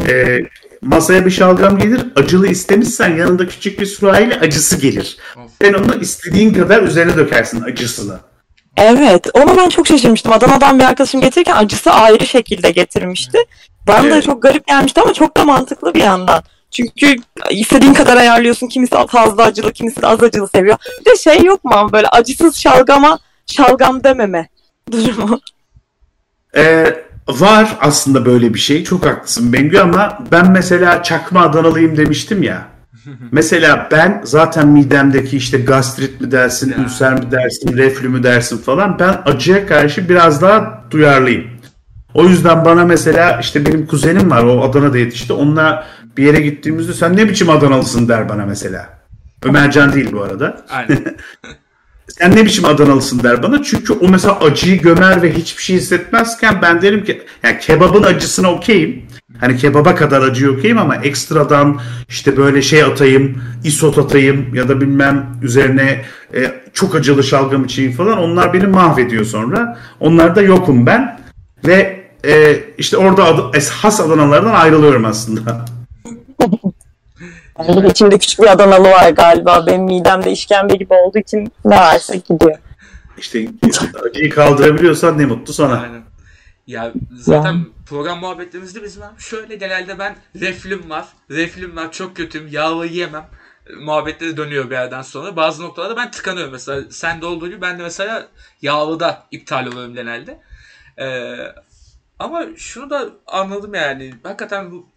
Ee, masaya bir şalgam gelir acılı istemişsen yanında küçük bir sürahiyle acısı gelir. Sen onu istediğin kadar üzerine dökersin acısını. Evet ona ben çok şaşırmıştım. Adana'dan bir arkadaşım getirirken acısı ayrı şekilde getirmişti. Bana da Evet. çok garip gelmişti ama çok da mantıklı bir yandan. Çünkü istediğin kadar ayarlıyorsun. Kimisi fazla acılı, kimisi az acılı seviyor. Bir de şey yok mu ama böyle acısız şalgama şalgam dememe <laughs> durumu. Ee, var aslında böyle bir şey. Çok haklısın Bengü ama ben mesela çakma Adanalıyım demiştim ya. <laughs> mesela ben zaten midemdeki işte gastrit mi dersin, ülser mi dersin, reflü mü dersin falan ben acıya karşı biraz daha duyarlıyım. O yüzden bana mesela işte benim kuzenim var o Adana'da yetişti. Onunla bir yere gittiğimizde sen ne biçim Adanalısın der bana mesela. Ömercan değil bu arada. Aynen. <laughs> Sen ne biçim Adanalısın der bana. Çünkü o mesela acıyı gömer ve hiçbir şey hissetmezken ben derim ki yani kebabın acısına okeyim. Hani kebaba kadar acıyı okeyim ama ekstradan işte böyle şey atayım, isot atayım ya da bilmem üzerine e, çok acılı şalgam içeyim falan onlar beni mahvediyor sonra. Onlarda yokum ben ve e, işte orada es- has Adanalardan ayrılıyorum aslında. <laughs> Yani içimde küçük bir Adanalı var galiba. Benim midemde işkembe gibi olduğu için ne varsa gidiyor. İşte acıyı kaldırabiliyorsan ne mutlu sana. Aynen. Ya zaten Yani. program muhabbetlerimizde bizim abi şöyle genelde ben reflüm var. Reflüm var çok kötüyüm yağlı yiyemem. Muhabbetleri dönüyor bir yerden sonra. Bazı noktalarda ben tıkanıyorum mesela. Sen de olduğu gibi ben de mesela yağlıda iptal oluyorum genelde. Ee, ama şunu da anladım yani. Hakikaten bu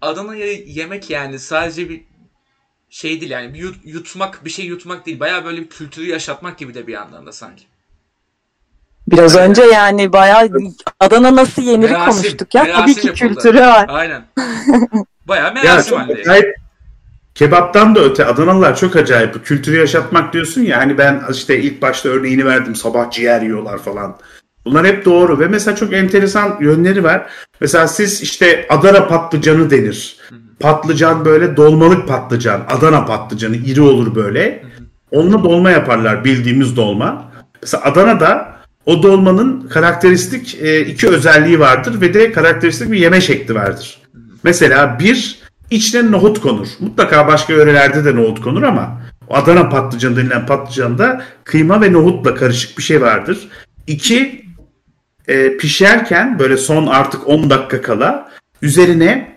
Adana'yı yemek yani sadece bir şey değil yani bir yut- yutmak bir şey yutmak değil. Baya böyle bir kültürü yaşatmak gibi de bir yandan da sanki. Biraz önce yani bayağı Adana nasıl yeniri Merasim, konuştuk ya. merasim Tabii ki yapıldı. kültürü var. Aynen. <laughs> Bayağı Ya merasim acayip. Kebaptan da öte Adanalılar çok acayip. Bu Kültürü yaşatmak diyorsun ya hani ben işte ilk başta örneğini verdim sabah ciğer yiyorlar falan. Bunlar hep doğru ve mesela çok enteresan yönleri var. Mesela siz işte Adana patlıcanı denir. Patlıcan böyle dolmalık patlıcan. Adana patlıcanı iri olur böyle. Onunla dolma yaparlar bildiğimiz dolma. Mesela Adana'da o dolmanın karakteristik e, iki özelliği vardır ve de karakteristik bir yeme şekli vardır. Mesela bir içine nohut konur. Mutlaka başka yörelerde de nohut konur ama Adana patlıcanı denilen patlıcanda kıyma ve nohutla karışık bir şey vardır. İki e, pişerken böyle son artık 10 dakika kala üzerine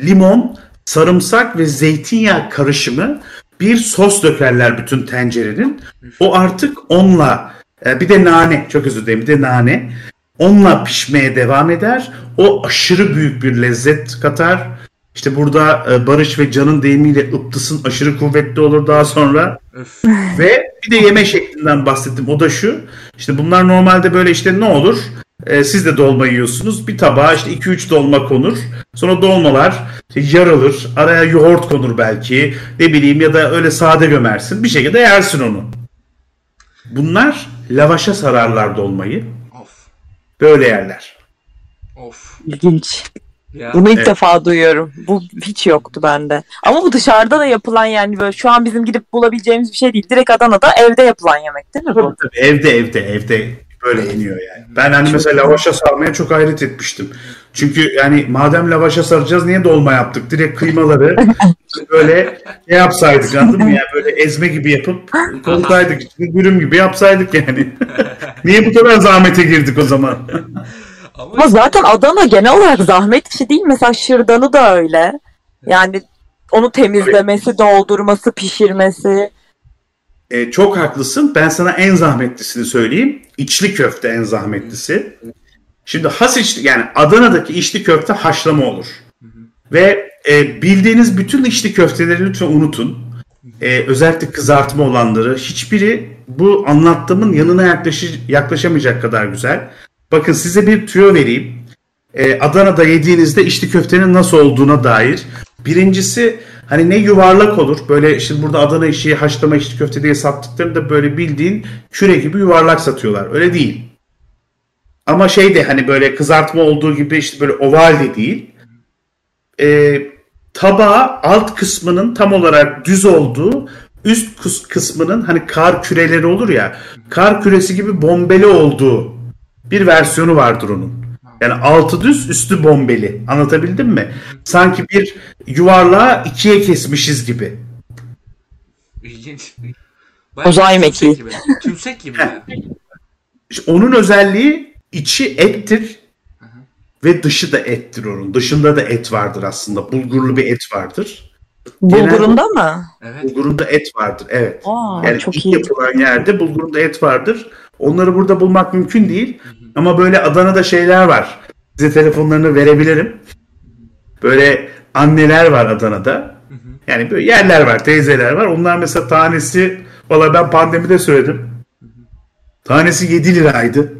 limon, sarımsak ve zeytinyağı karışımı bir sos dökerler bütün tencerenin. O artık onunla e, bir de nane çok özür dilerim bir de nane onunla pişmeye devam eder. O aşırı büyük bir lezzet katar. İşte burada e, Barış ve Can'ın deyimiyle ıptısın aşırı kuvvetli olur daha sonra. Öf. <laughs> Ve bir de yeme şeklinden bahsettim. O da şu. İşte bunlar normalde böyle işte ne olur? Ee, siz de dolma yiyorsunuz. Bir tabağa işte 2-3 dolma konur. Sonra dolmalar işte yarılır. Araya yoğurt konur belki. Ne bileyim ya da öyle sade gömersin. Bir şekilde yersin onu. Bunlar lavaşa sararlar dolmayı. Of. Böyle yerler. Of. İlginç. Ya. Bunu ilk Evet. defa duyuyorum. Bu hiç yoktu bende. Ama bu dışarıda da yapılan yani böyle şu an bizim gidip bulabileceğimiz bir şey değil. Direkt Adana'da evde yapılan yemek değil mi bu? Tabii, tabii. Evde evde evde böyle yeniyor yani. Ben hani mesela lavaşa sarmaya çok hayret etmiştim. Çünkü yani madem lavaşa saracağız niye dolma yaptık? Direkt kıymaları <laughs> böyle ne yapsaydık anladın mı? Yani böyle ezme gibi yapıp koysaydık dürüm gibi yapsaydık yani. <laughs> niye bu kadar zahmete girdik o zaman? <laughs> Ama zaten Adana genel olarak zahmet işi değil. Mesela şırdanı da öyle. Yani onu temizlemesi, doldurması, pişirmesi. E, çok haklısın. Ben sana en zahmetlisini söyleyeyim. İçli köfte en zahmetlisi. Şimdi has içli yani Adana'daki içli köfte haşlama olur. Ve e, bildiğiniz bütün içli köfteleri lütfen unutun. E, özellikle kızartma olanları. Hiçbiri bu anlattığımın yanına yaklaşı, yaklaşamayacak kadar güzel. Bakın size bir tüyo vereyim. E, Adana'da yediğinizde içli köftenin nasıl olduğuna dair. Birincisi hani ne yuvarlak olur. Böyle şimdi burada Adana işi haşlama içli köfte diye sattıklarında böyle bildiğin küre gibi yuvarlak satıyorlar. Öyle değil. Ama şey de hani böyle kızartma olduğu gibi işte böyle oval de değil. E, tabağı alt kısmının tam olarak düz olduğu üst kıs- kısmının hani kar küreleri olur ya kar küresi gibi bombeli olduğu bir versiyonu vardır onun. Yani altı düz üstü bombeli. Anlatabildim mi? Sanki bir yuvarlağı ikiye kesmişiz gibi. İlginç. Uzay mekiği. gibi. Tümsek gibi. İşte onun özelliği içi ettir ve dışı da ettir onun. Dışında da et vardır aslında. Bulgurlu bir et vardır. Bulgurunda mı? Evet. Bulgurunda et vardır. Evet. Aa, Yani çok ilk iyi. yapılan yerde bulgurunda et vardır. Onları burada bulmak mümkün değil. Ama böyle Adana'da şeyler var. Size telefonlarını verebilirim. Böyle anneler var Adana'da. Yani böyle yerler var, teyzeler var. Onlar mesela tanesi, valla ben pandemide söyledim. Tanesi 7 liraydı.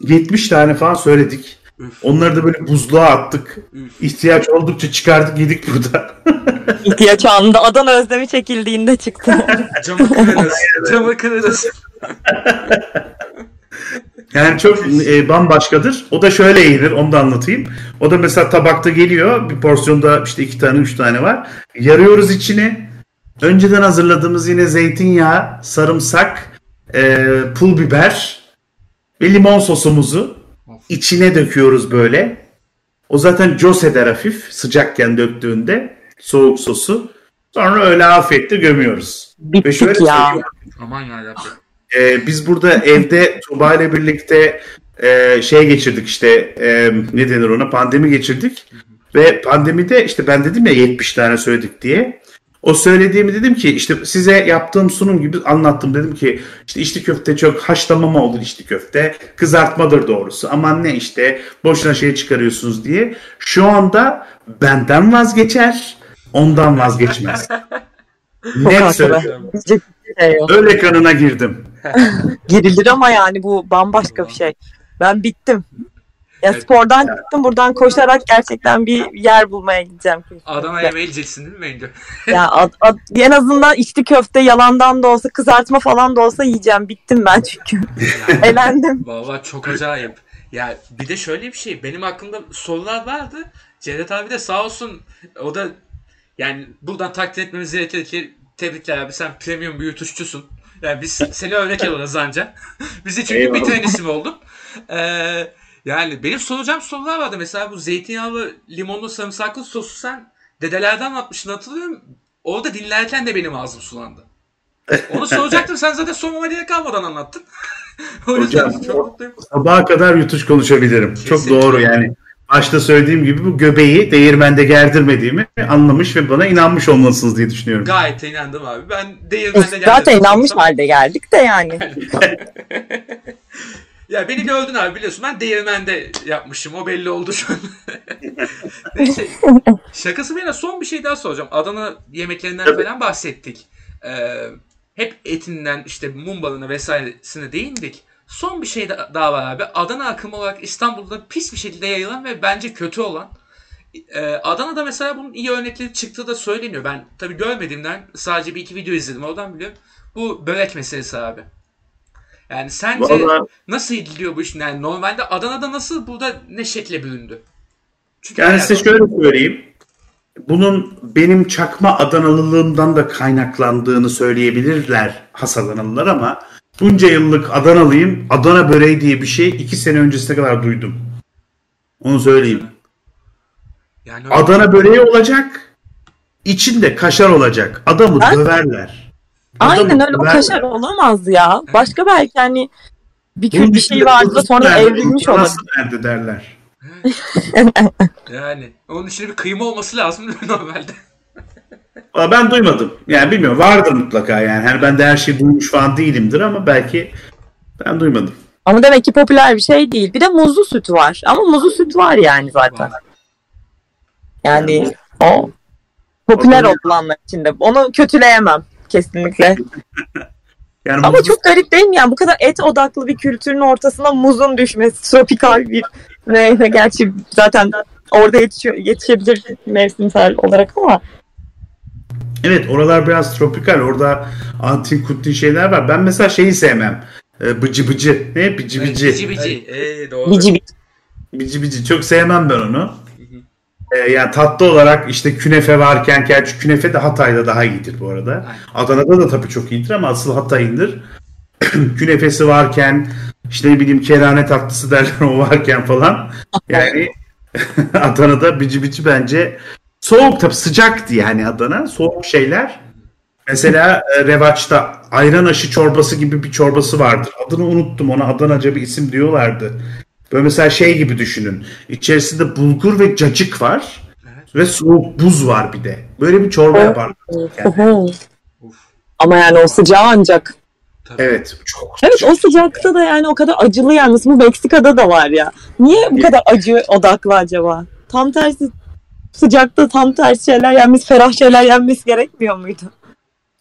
70 tane falan söyledik. Üf. Onları da böyle buzluğa attık. Üf. İhtiyaç oldukça çıkardık yedik burada. <laughs> İhtiyaç anında Adana özlemi çekildiğinde çıktı. Camı kırarız. Camı kırarız. <laughs> Yani çok e, bambaşkadır. O da şöyle yenir, onu da anlatayım. O da mesela tabakta geliyor, bir porsiyonda işte iki tane, üç tane var. Yarıyoruz içini. Önceden hazırladığımız yine zeytinyağı, sarımsak, e, pul biber ve limon sosumuzu içine döküyoruz böyle. O zaten cos eder hafif sıcakken döktüğünde soğuk sosu. Sonra öyle afiyetle gömüyoruz. Ve şöyle Bittik ya. Aman yarabbim. Ee, biz burada evde Tuğba ile birlikte e, şey geçirdik işte e, ne denir ona pandemi geçirdik. Ve pandemide işte ben dedim ya 70 tane söyledik diye. O söylediğimi dedim ki işte size yaptığım sunum gibi anlattım. Dedim ki işte içli köfte çok haşlama mı olur içli köfte? Kızartmadır doğrusu. Aman ne işte boşuna şey çıkarıyorsunuz diye. Şu anda benden vazgeçer, ondan vazgeçmez. <laughs> Net söylüyorum. Öyle kanına girdim. <laughs> Girilir ama yani bu bambaşka bir şey. Ben bittim. Ya Evet. spordan çıktım buradan koşarak gerçekten bir yer bulmaya gideceğim. Adana yemeği yiyeceksin değil mi Bence? <laughs> Ya ad- ad- en azından içli köfte yalandan da olsa kızartma falan da olsa yiyeceğim. Bittim ben çünkü. <laughs> Elendim. Valla çok acayip. Ya bir de şöyle bir şey. Benim aklımda sorular vardı. Cevdet abi de sağ olsun o da yani buradan takdir etmemiz gerekir ki tebrikler abi sen premium bir yutuşçusun. Yani biz seni örnek alırız anca. <laughs> Bizi çünkü Eyvallah. bitiren isim oldun. Ee, yani benim soracağım sorular vardı. Mesela bu zeytinyağlı limonlu sarımsaklı sosu sen dedelerden anlatmıştın hatırlıyorum. Orada dinlerken de benim ağzım sulandı. Onu soracaktım sen zaten sormama gerek kalmadan anlattın. <laughs> Hocam, çok mutluyum. Sabaha kadar yutuş konuşabilirim. Çok Kesinlikle. doğru yani. Başta söylediğim gibi bu göbeği değirmende gerdirmediğimi anlamış ve bana inanmış olmalısınız diye düşünüyorum. Gayet inandım abi. Ben değirmende geldim. zaten inanmış halde geldik de yani. <laughs> Ya beni gördün abi biliyorsun. Ben değirmende yapmışım. O belli oldu şu an. <laughs> Neyse. Şakası bir yana son bir şey daha soracağım. Adana yemeklerinden Tabii. falan bahsettik. Ee, hep etinden işte mum balığına vesairesine değindik. Son bir şey da- daha var abi. Adana akımı olarak İstanbul'da pis bir şekilde yayılan ve bence kötü olan. Ee, Adana'da mesela bunun iyi örnekleri çıktığı da söyleniyor. Ben tabii görmediğimden sadece bir iki video izledim. Oradan biliyorum. Bu börek meselesi abi. Yani sence Vallahi nasıl ediliyor bu iş? Yani normalde Adana'da nasıl burada ne şekle büründü? Çünkü yani size şöyle söyleyeyim. Bunun benim çakma Adanalılığımdan da kaynaklandığını söyleyebilirler has Adanalılar ama bunca yıllık Adanalıyım. Adana böreği diye bir şey iki sene öncesine kadar duydum. Onu söyleyeyim. yani öyle- Adana böreği olacak. içinde kaşar olacak. Adamı Ben- döverler. Adamı Aynen öyle o döverler. kaşar olamaz ya. Başka belki hani bir, kö- bir şey vardı da sonra nerede, evrilmiş olabilir. nerede derler. <laughs> Yani onun içinde bir kıyma olması lazım normalde? Ben duymadım. Yani bilmiyorum vardır mutlaka yani. Hani ben de her şeyi duymuş falan değilimdir ama belki ben duymadım. Ama demek ki popüler bir şey değil. Bir de muzlu süt var. Ama muzlu süt var yani zaten. Yani o popüler olanlar içinde. Onu kötüleyemem kesinlikle. <laughs> Yani Ama muzlu- çok garip değil mi? Yani bu kadar et odaklı bir kültürün ortasına muzun düşmesi, tropikal bir ne, ne gerçi zaten orada yetişiyor, yetişebilir mevsimsel olarak ama Evet oralar biraz tropikal. Orada antin kuntin şeyler var. Ben mesela şeyi sevmem. Ee, bıcı bıcı. Ne? Bıcı Evet, bıcı. bici bici. Ee, doğru. bici bici. Bici bici. Çok sevmem ben onu. Ee, yani tatlı olarak işte künefe varken gerçi künefe de Hatay'da daha iyidir bu arada. Aynen. Adana'da da tabii çok iyidir ama asıl Hatay'ındır. <clears throat> Künefesi varken işte ne bileyim kerane tatlısı derler o varken falan. <laughs> Yani <laughs> Adana'da bici bici bence soğuk tabii sıcaktı yani Adana. Soğuk şeyler. Mesela e, Revaç'ta ayran aşı çorbası gibi bir çorbası vardır. Adını unuttum ona Adanaca bir isim diyorlardı. Böyle mesela şey gibi düşünün. İçerisinde bulgur ve cacık var. Evet. Ve soğuk buz var bir de. Böyle bir çorba yaparlar. Yani. Ama yani o sıcağı ancak. Tabii. Evet. Çok Evet o sıcakta da yani o kadar acılı yalnız bu Meksika'da da var ya. Niye bu kadar acı odaklı acaba? Tam tersi sıcakta tam tersi şeyler yenmesi, ferah şeyler yenmesi gerekmiyor muydu?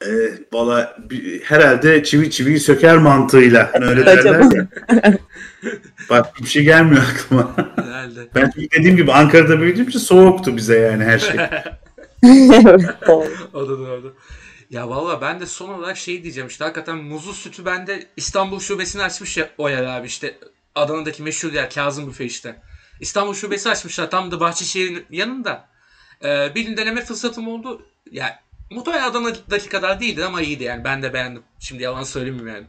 e, valla herhalde çivi çiviyi söker mantığıyla. Hani öyle derler ya. Bak bir şey gelmiyor aklıma. Herhalde. Ben dediğim gibi Ankara'da büyüdüğüm için soğuktu bize yani her şey. O da doğru. Ya valla ben de son olarak şey diyeceğim işte hakikaten muzlu sütü bende İstanbul şubesini açmış ya o yer abi işte Adana'daki meşhur yer Kazım Büfe işte. İstanbul şubesi açmışlar tam da Bahçeşehir'in yanında. Ee, bir deneme fırsatım oldu. Ya muhtemelen Adana'daki kadar değildi ama iyiydi yani ben de beğendim. Şimdi yalan söylemeyeyim yani.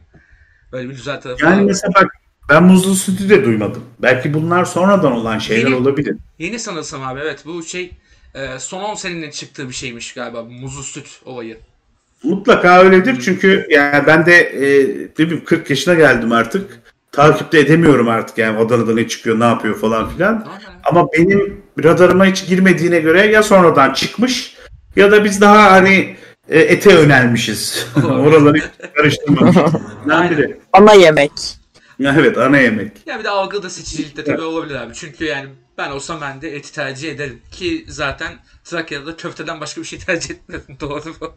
Böyle bir güzel tarafı Yani var. mesela bak ben muzlu sütü de duymadım. Belki bunlar sonradan olan şeyler Yeni- olabilir. Yeni sanırsam abi evet bu şey e, son 10 senenin çıktığı bir şeymiş galiba muzlu süt olayı. Mutlaka öyledir çünkü yani ben de e, ne bileyim 40 yaşına geldim artık. Takipte edemiyorum artık yani Adana'da ne çıkıyor ne yapıyor falan filan. Ama benim radarıma hiç girmediğine göre ya sonradan çıkmış ya da biz daha hani e, ete yönelmişiz. <laughs> Oraları karıştırmamışız. <laughs> Ana yemek. Evet ana yemek. Ya bir de algıda seçicilik de tabii olabilir abi. Çünkü yani ben olsam ben de eti tercih ederim. Ki zaten Trakya'da da köfteden başka bir şey tercih etmiyorum. <laughs> Doğru mu?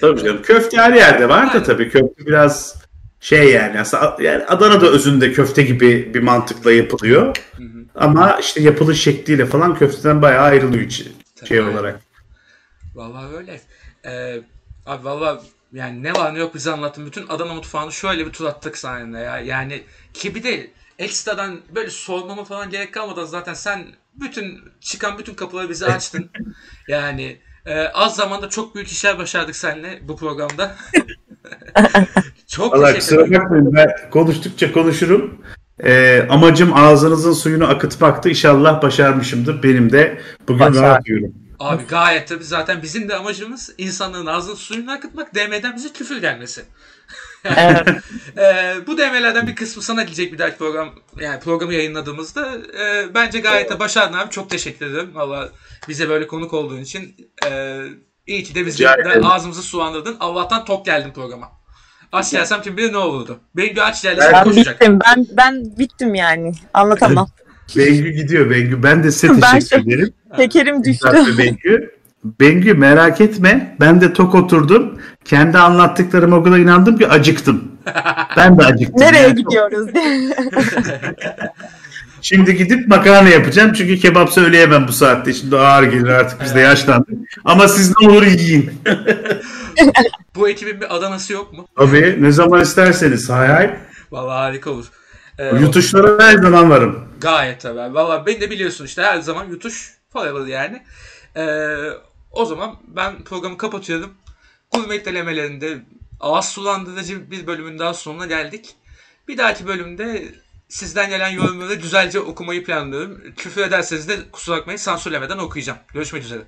Tabii canım. Köfte her yerde var da tabii. Köfte biraz şey yani aslında yani Adana'da özünde köfte gibi bir mantıkla yapılıyor. Hı hı. Ama işte yapılış şekliyle falan köfteden bayağı ayrılıyor içi, şey Tabii. olarak. Vallahi öyle. Ee, abi vallahi yani ne var ne yok bize anlattın. Bütün Adana mutfağını şöyle bir tur attık seninle ya. Yani ki bir de ekstradan böyle sormama falan gerek kalmadan zaten sen bütün çıkan bütün kapıları bize açtın. <laughs> yani e, az zamanda çok büyük işler başardık seninle bu programda. <laughs> çok Valla teşekkür kusura ederim. bakmayın ben konuştukça konuşurum. Ee, amacım ağzınızın suyunu akıtmaktı. İnşallah başarmışımdır. Benim de bugün Başar. rahat diyorum. Abi gayet tabii zaten bizim de amacımız insanların ağzının suyunu akıtmak, DM'den bize küfür gelmesi. <laughs> Evet. Ee, bu DM'lerden bir kısmı sana gelecek bir dahaki program yani programı yayınladığımızda. Ee, bence gayet de başardın abi. Çok teşekkür ederim. Valla bize böyle konuk olduğun için. Ee, iyi ki de ederim. ağzımızı sulandırdın. Allah'tan tok geldin programa. Aç gelsem kim bilir ne olurdu. Bir aç gelse Ben koşacak. bittim. Ben ben bittim yani. Anlatamam. <laughs> Bengü gidiyor Bengü. Ben de size teşekkür ederim. <laughs> Şekerim düştü. Bengü. Bengü merak etme. Ben de tok oturdum. Kendi anlattıklarıma o kadar inandım ki acıktım. <laughs> Ben de acıktım. Nereye Yani gidiyoruz? Şimdi gidip makarna yapacağım. Çünkü kebap söyleyemem bu saatte. Şimdi ağır gelir artık biz de yaşlandık. Ama siz ne olur yiyin. <laughs> Bu ekibin bir Adana'sı yok mu? Tabii ne zaman isterseniz. Hay hay. Valla harika olur. Ee, Yutuşlara her zaman varım. Gayet tabii. Valla beni de biliyorsun işte her zaman yutuş forever yani. Ee, o zaman ben programı kapatıyorum. Gurme denemelerinde ağız sulandırıcı bir bölümün daha sonuna geldik. Bir dahaki bölümde sizden gelen yorumları güzelce okumayı planlıyorum. Küfür ederseniz de kusura bakmayın sansürlemeden okuyacağım. Görüşmek üzere.